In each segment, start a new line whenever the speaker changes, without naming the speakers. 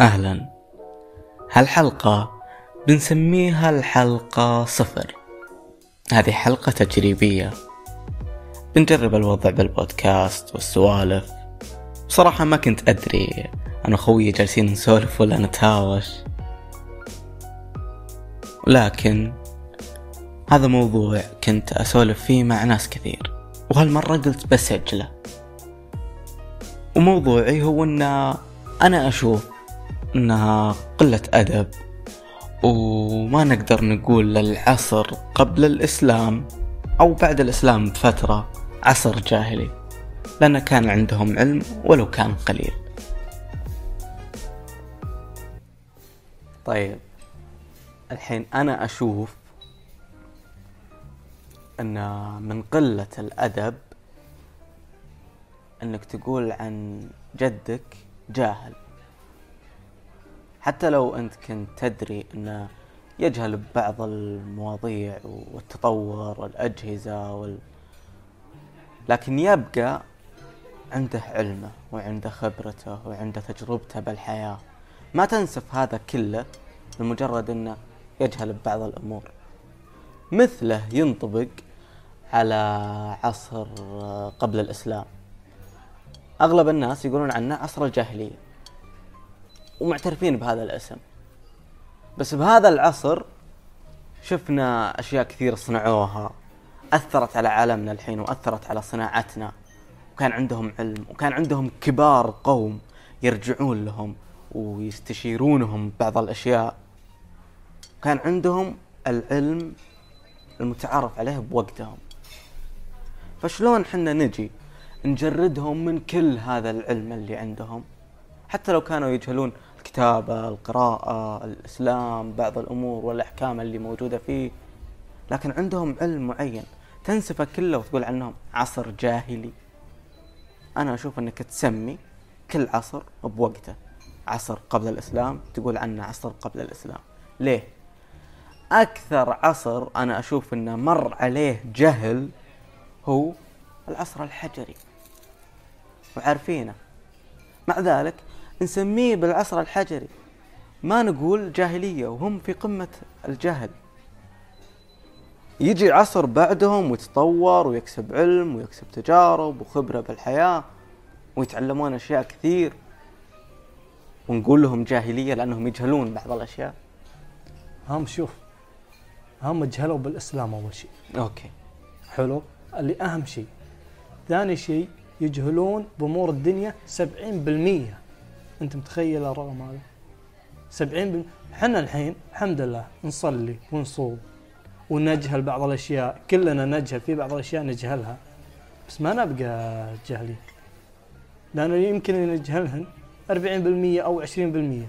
أهلا. هالحلقة بنسميها الحلقة صفر. هذه حلقة تجريبية. بنجرب الوضع بالبودكاست والسوالف. بصراحة ما كنت أدري. أنا خويي جالسين نسولف ولا نتهاوش. لكن هذا موضوع كنت أسولف فيه مع ناس كثير. وهالمرة قلت بسجله وموضوعي هو أن أنا أشوف أنها قلة أدب وما نقدر نقول للعصر قبل الإسلام أو بعد الإسلام بفترة عصر جاهلي لأن كان عندهم علم ولو كان قليل. طيب الحين أنا أشوف أن من قلة الأدب أنك تقول عن جدك جاهل. حتى لو أنت كنت تدري أنه يجهل ببعض المواضيع والتطور والأجهزة وال... لكن يبقى عنده علمه وعنده خبرته وعنده تجربته بالحياة. ما تنسف هذا كله لمجرد أنه يجهل ببعض الأمور. مثله ينطبق على عصر قبل الإسلام. أغلب الناس يقولون عنه عصر الجاهلية. ومعترفين بهذا الاسم. بس بهذا العصر شفنا أشياء كثير صنعوها. أثرت على عالمنا الحين وأثرت على صناعتنا. وكان عندهم علم وكان عندهم كبار قوم يرجعون لهم ويستشيرونهم بعض الأشياء. كان عندهم العلم المتعارف عليه بوقتهم. فشلون حنا نجي نجردهم من كل هذا العلم اللي عندهم؟ حتى لو كانوا يجهلون الكتابة القراءة الإسلام بعض الأمور والأحكام اللي موجودة فيه. لكن عندهم علم معين تنسفه كله وتقول عنهم عصر جاهلي. أنا أشوف أنك تسمي كل عصر بوقته. عصر قبل الإسلام تقول عنه عصر قبل الإسلام. ليه؟ أكثر عصر أنا أشوف أنه مر عليه جهل هو العصر الحجري. وعارفينه. مع ذلك نسميه بالعصر الحجري. ما نقول جاهلية وهم في قمة الجهل. يجي عصر بعدهم ويتطور ويكسب علم ويكسب تجارب وخبرة بالحياة ويتعلمون أشياء كثير. ونقول لهم جاهلية لأنهم يجهلون بعض الأشياء.
هم شوف هم جهلوا بالإسلام أول شيء.
أوكي.
حلو؟ اللي أهم شيء. ثاني شيء يجهلون بأمور الدنيا 70% أنت متخيل الرقم هذا؟ 70 إحنا الحين الحمد لله نصلي ونصوم ونجهل بعض الأشياء. كلنا نجهل في بعض الأشياء نجهلها. بس ما نبقى جاهلين. لأنه يمكن نجهلهن 40% أو 20%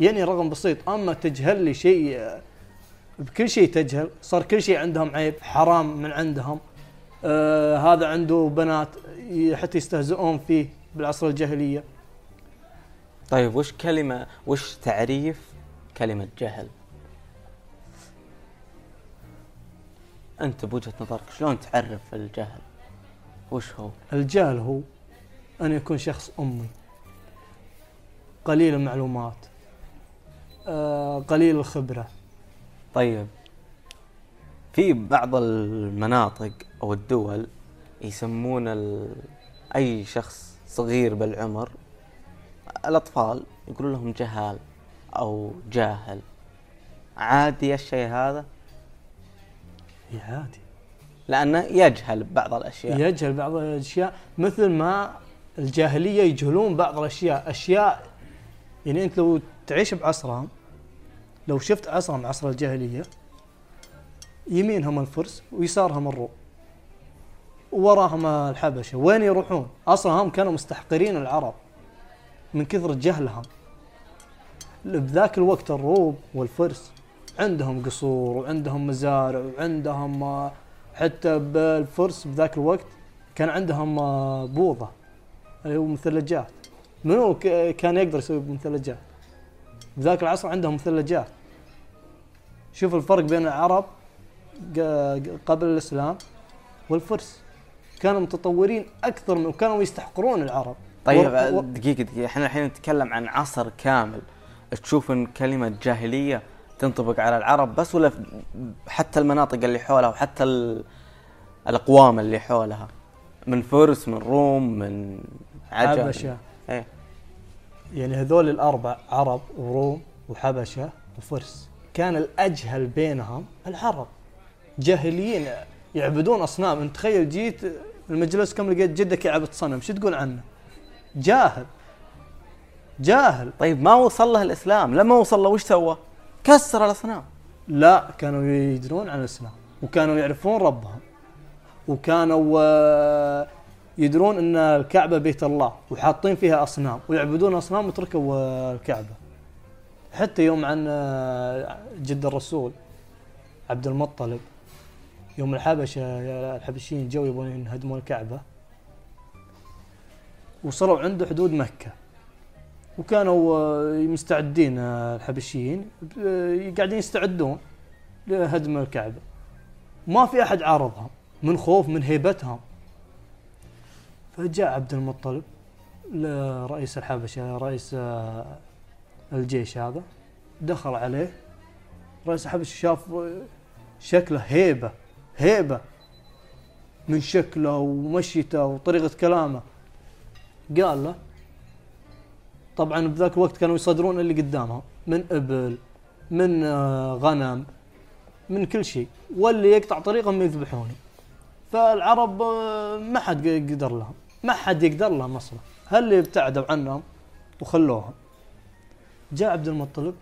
يعني رقم بسيط. أما تجهل لي شيء بكل شيء تجهل صار كل شيء عندهم عيب حرام من عندهم. آه هذا عنده بنات حتى يستهزئون فيه بالعصر الجاهلية.
طيب وش كلمة وش تعريف كلمة جهل؟ أنت بوجهة نظرك شلون تعرف الجهل؟ وش هو؟
الجهل هو أن يكون شخص أمي قليل المعلومات آه قليل الخبرة
طيب في بعض المناطق أو الدول يسمون أي شخص صغير بالعمر الأطفال يقولون لهم جهال أو جاهل. عادي الشيء هذا؟
عادي.
لأنه يجهل بعض الأشياء.
يجهل بعض الأشياء مثل ما الجاهلية يجهلون بعض الأشياء. أشياء يعني أنت لو تعيش بعصرهم لو شفت عصرهم عصر الجاهلية يمينهم الفرس ويسارهم الروم ووراهم الحبشة. وين يروحون؟ أصلا هم كانوا مستحقرين العرب. من كثر جهلهم. بذاك الوقت الروم والفرس عندهم قصور وعندهم مزارع وعندهم آه، حتى بالفرس بذاك الوقت كان عندهم آه، بوضة. اللي هو مثلجات. منو كان يقدر يسوي مثلجات بذاك العصر عندهم مثلجات. شوف الفرق بين العرب قبل الإسلام والفرس. كانوا متطورين أكثر من وكانوا يستحقرون العرب.
طيب
و-
دقيقة دقيقة. إحنا الحين نتكلم عن عصر كامل. تشوف إن كلمة جاهلية تنطبق على العرب بس ولا حتى المناطق اللي حولها وحتى ال- الأقوام اللي حولها. من فرس من روم من عجم.
حبشة.
إيه.
يعني هذول الأربع عرب وروم وحبشة وفرس كان الأجهل بينهم العرب. جاهليين يعبدون أصنام. أنت تخيل جيت المجلس كم لقيت جدك يعبد صنم شو تقول عنه؟ جاهل. جاهل.
طيب ما وصل له الإسلام. لما وصل له وش سوى؟ كسر الأصنام.
لا كانوا يدرون عن الإسلام وكانوا يعرفون ربهم وكانوا آه، يدرون إن الكعبة بيت الله وحاطين فيها أصنام ويعبدون أصنام وتركوا آه، الكعبة. حتى يوم عن آه، جد الرسول عبد المطلب يوم الحبشة الحبشيين جو يبون يهدمون الكعبة وصلوا عند حدود مكة. وكانوا آه، مستعدين آه، الحبشيين آه، قاعدين يستعدون لهدم الكعبة. ما في أحد عارضهم من خوف من هيبتهم. فجاء عبد المطلب لرئيس الحبشة رئيس الجيش هذا دخل عليه. رئيس الحبشة شاف شكله هيبة هيبة من شكله ومشيته وطريقة كلامه. قال له طبعا بذاك الوقت كانوا يصدرون اللي قدامهم من إبل من آه، غنم من كل شيء واللي يقطع طريقهم يذبحونه. فالعرب آه، ما حد يقدر لهم ما حد يقدر لهم أصلا. هل اللي ابتعدوا عنهم وخلوهم. جاء عبد المطلب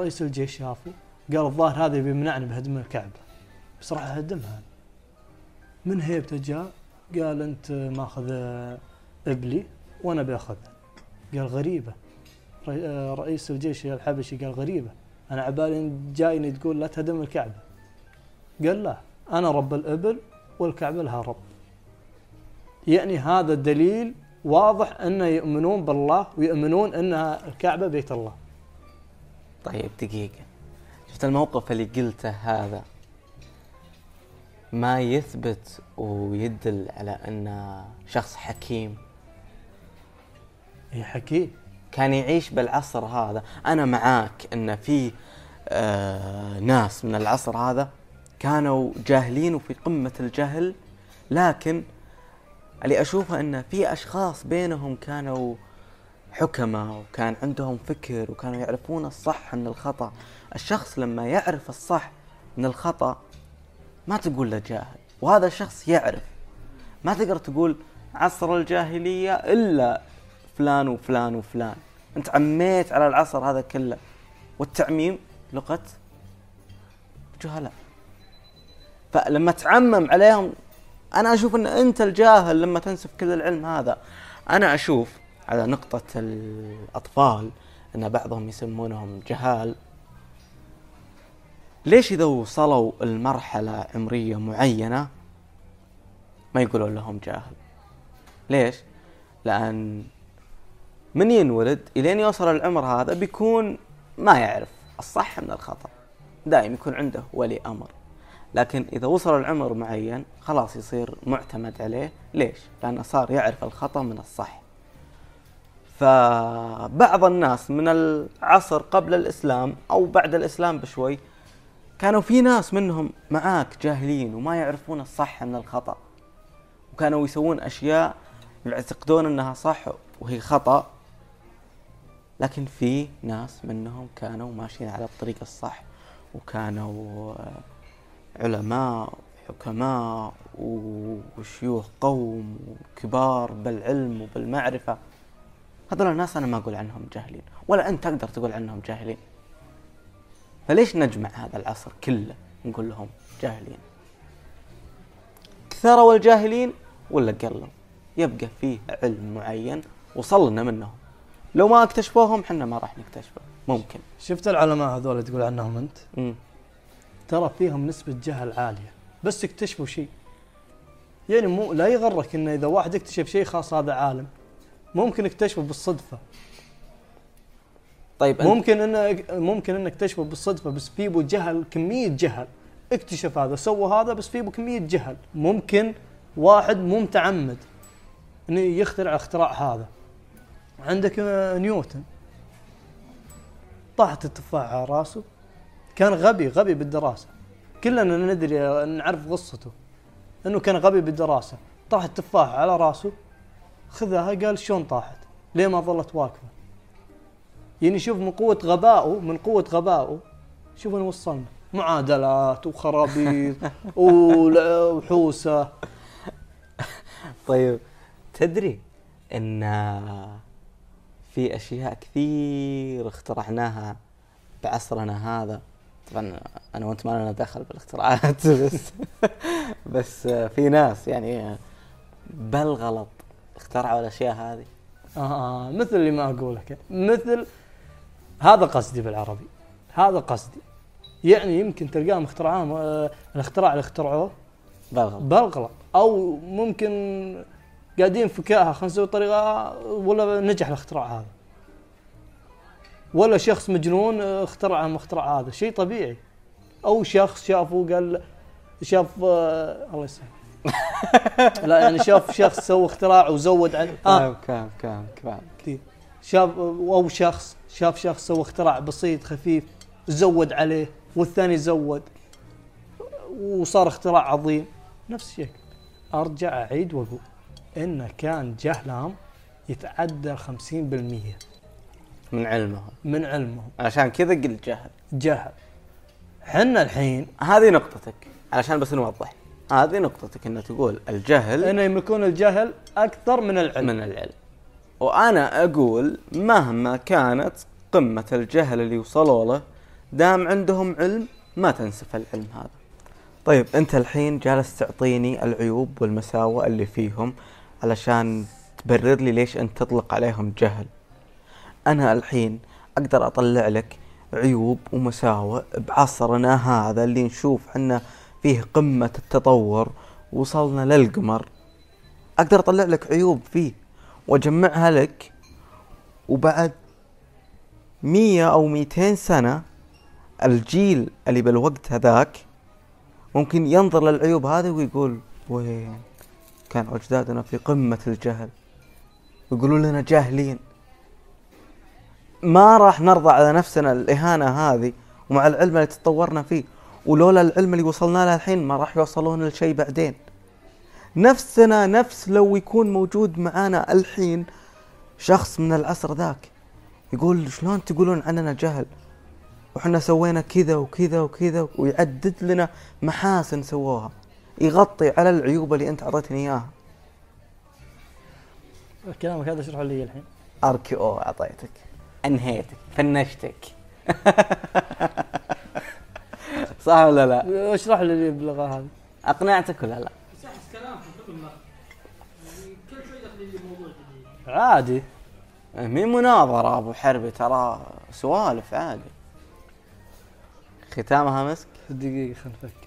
رئيس الجيش شافه قال الظاهر هذا بيمنعني بهدم الكعبة. بس راح أهدمها. من هيبته جاء قال أنت ماخذ ابلي وأنا باخذها قال غريبة. آه، رئيس الجيش الحبشي قال غريبة. أنا عبالي جايني تقول لا تهدم الكعبة. قال لا أنا رب الإبل والكعبة لها رب. يعني هذا دليل واضح انه يؤمنون بالله ويؤمنون أن الكعبة بيت الله.
طيب دقيقة. شفت الموقف اللي قلته هذا؟ ما يثبت ويدل على أنه شخص حكيم
هي حكيم
كان يعيش بالعصر هذا. أنا معاك أن في آه ناس من العصر هذا كانوا جاهلين وفي قمة الجهل لكن اللي أشوفه أن في أشخاص بينهم كانوا حكماء وكان عندهم فكر وكانوا يعرفون الصح من الخطأ. الشخص لما يعرف الصح من الخطأ ما تقول له جاهل وهذا الشخص يعرف. ما تقدر تقول عصر الجاهلية إلا فلان وفلان وفلان. أنت عميت على العصر هذا كله. والتعميم لغة جهلاء. فلما تعمم عليهم أنا أشوف أن أنت الجاهل لما تنسف كل العلم هذا. أنا أشوف على نقطة الأطفال أن بعضهم يسمونهم جهال. ليش إذا وصلوا المرحلة عمرية معينة ما يقولون لهم جاهل؟ ليش؟ لأن من ينولد إلين يوصل العمر هذا بيكون ما يعرف. الصح من الخطأ. دائما يكون عنده ولي أمر. لكن إذا وصل العمر معين خلاص يصير معتمد عليه. ليش؟ لأنه صار يعرف الخطأ من الصح. فبعض الناس من العصر قبل الإسلام أو بعد الإسلام بشوي كانوا في ناس منهم معاك جاهلين وما يعرفون الصح من الخطأ. وكانوا يسوون أشياء يعتقدون أنها صح وهي خطأ. لكن في ناس منهم كانوا ماشيين على الطريق الصح وكانوا آه، علماء حكماء وشيوخ قوم وكبار بالعلم وبالمعرفة. هذول الناس أنا ما أقول عنهم جاهلين ولا أنت تقدر تقول عنهم جاهلين. فليش نجمع هذا العصر كله نقول لهم جاهلين؟ كثروا الجاهلين ولا قلوا يبقى فيه علم معين وصل لنا منهم. لو ما اكتشفوهم حنا ما راح نكتشفه. ممكن.
شفت العلماء هذول تقول عنهم أنت؟
مم.
ترى فيهم نسبة جهل عالية. بس اكتشفوا شيء. يعني مو لا يغرك إنه إذا واحد اكتشف شيء خاص هذا عالم ممكن اكتشفه بالصدفة.
طيب أنت
ممكن إنه ممكن إنه اكتشفه بالصدفة بس في بو جهل كمية جهل. اكتشف هذا سوى هذا بس في بو كمية جهل. ممكن واحد مو متعمد إنه يخترع الاختراع هذا. عندك نيوتن. طاحت التفاحة على راسه. كان غبي غبي بالدراسة. كلنا ندري نعرف قصته. إنه كان غبي بالدراسة. طاحت التفاحة على راسه. خذها قال شلون طاحت؟ ليه ما ظلت واقفة؟ يعني شوف من قوة غبائه من قوة غبائه شوف وين وصلنا. معادلات وخرابيط وحوسة.
طيب تدري إن في أشياء كثير اخترعناها بعصرنا هذا. طبعا أنا وأنت ما لنا دخل بالاختراعات بس بس في ناس يعني بالغلط اخترعوا الأشياء هذه.
آه مثل اللي ما أقول لك. مثل هذا قصدي بالعربي. هذا قصدي. يعني يمكن تلقاهم اخترعوه آه الاختراع اللي اخترعوه
بالغلط
بالغلط أو ممكن قاعدين فكاهه خلينا نسوي طريقة ولا نجح الاختراع هذا. ولا شخص مجنون آه، اخترع المخترع هذا. شيء طبيعي. أو شخص شافه قال شاف آه الله يسلمك. لا يعني شاف شخص سوى اختراع وزود عن آه.
كام كام كام كام
كثير. شاف أو شخص شاف شخص سوى اختراع بسيط خفيف زود عليه والثاني زود وصار اختراع عظيم. نفس الشيء. أرجع أعيد وأقول. انه كان جهلهم يتعدى 50%
من علمهم.
من علمهم.
عشان كذا قلت جهل.
جهل. حنا الحين
هذه نقطتك علشان بس نوضح. هذه نقطتك إنه تقول الجهل
إنه يملكون الجهل أكثر من العلم.
من العلم. وأنا أقول مهما كانت قمة الجهل اللي وصلوا له دام عندهم علم ما تنسف العلم هذا. طيب أنت الحين جالس تعطيني العيوب والمساوئ اللي فيهم علشان تبرر لي ليش أنت تطلق عليهم جهل. أنا الحين أقدر أطلع لك عيوب ومساوئ بعصرنا هذا اللي نشوف عنه فيه قمة التطور وصلنا للقمر. أقدر أطلع لك عيوب فيه وأجمعها لك وبعد مية أو ميتين سنة الجيل اللي بالوقت هذاك ممكن ينظر للعيوب هذه ويقول وين؟ كان أجدادنا في قمة الجهل. يقولوا لنا جاهلين. ما راح نرضى على نفسنا الإهانة هذه ومع العلم اللي تطورنا فيه. ولولا العلم اللي وصلنا له الحين ما راح يوصلون لشيء بعدين. نفسنا نفس لو يكون موجود معانا الحين شخص من العصر ذاك. يقول شلون تقولون عننا جهل؟ وحنا سوينا كذا وكذا وكذا ويعدد لنا محاسن سووها. يغطي على العيوب اللي أنت أعطيتني إياها.
كلامك هذا اشرحه لي الحين.
اركي أو أعطيتك. أنهيتك فنشتك. صح ولا لا؟
اشرح لي اللي باللغة هذه.
أقنعتك ولا لا؟
عادي.
مين مناظرة أبو حربي ترى سوالف عادي. ختامها مسك؟
دقيقة خلينا نفكر.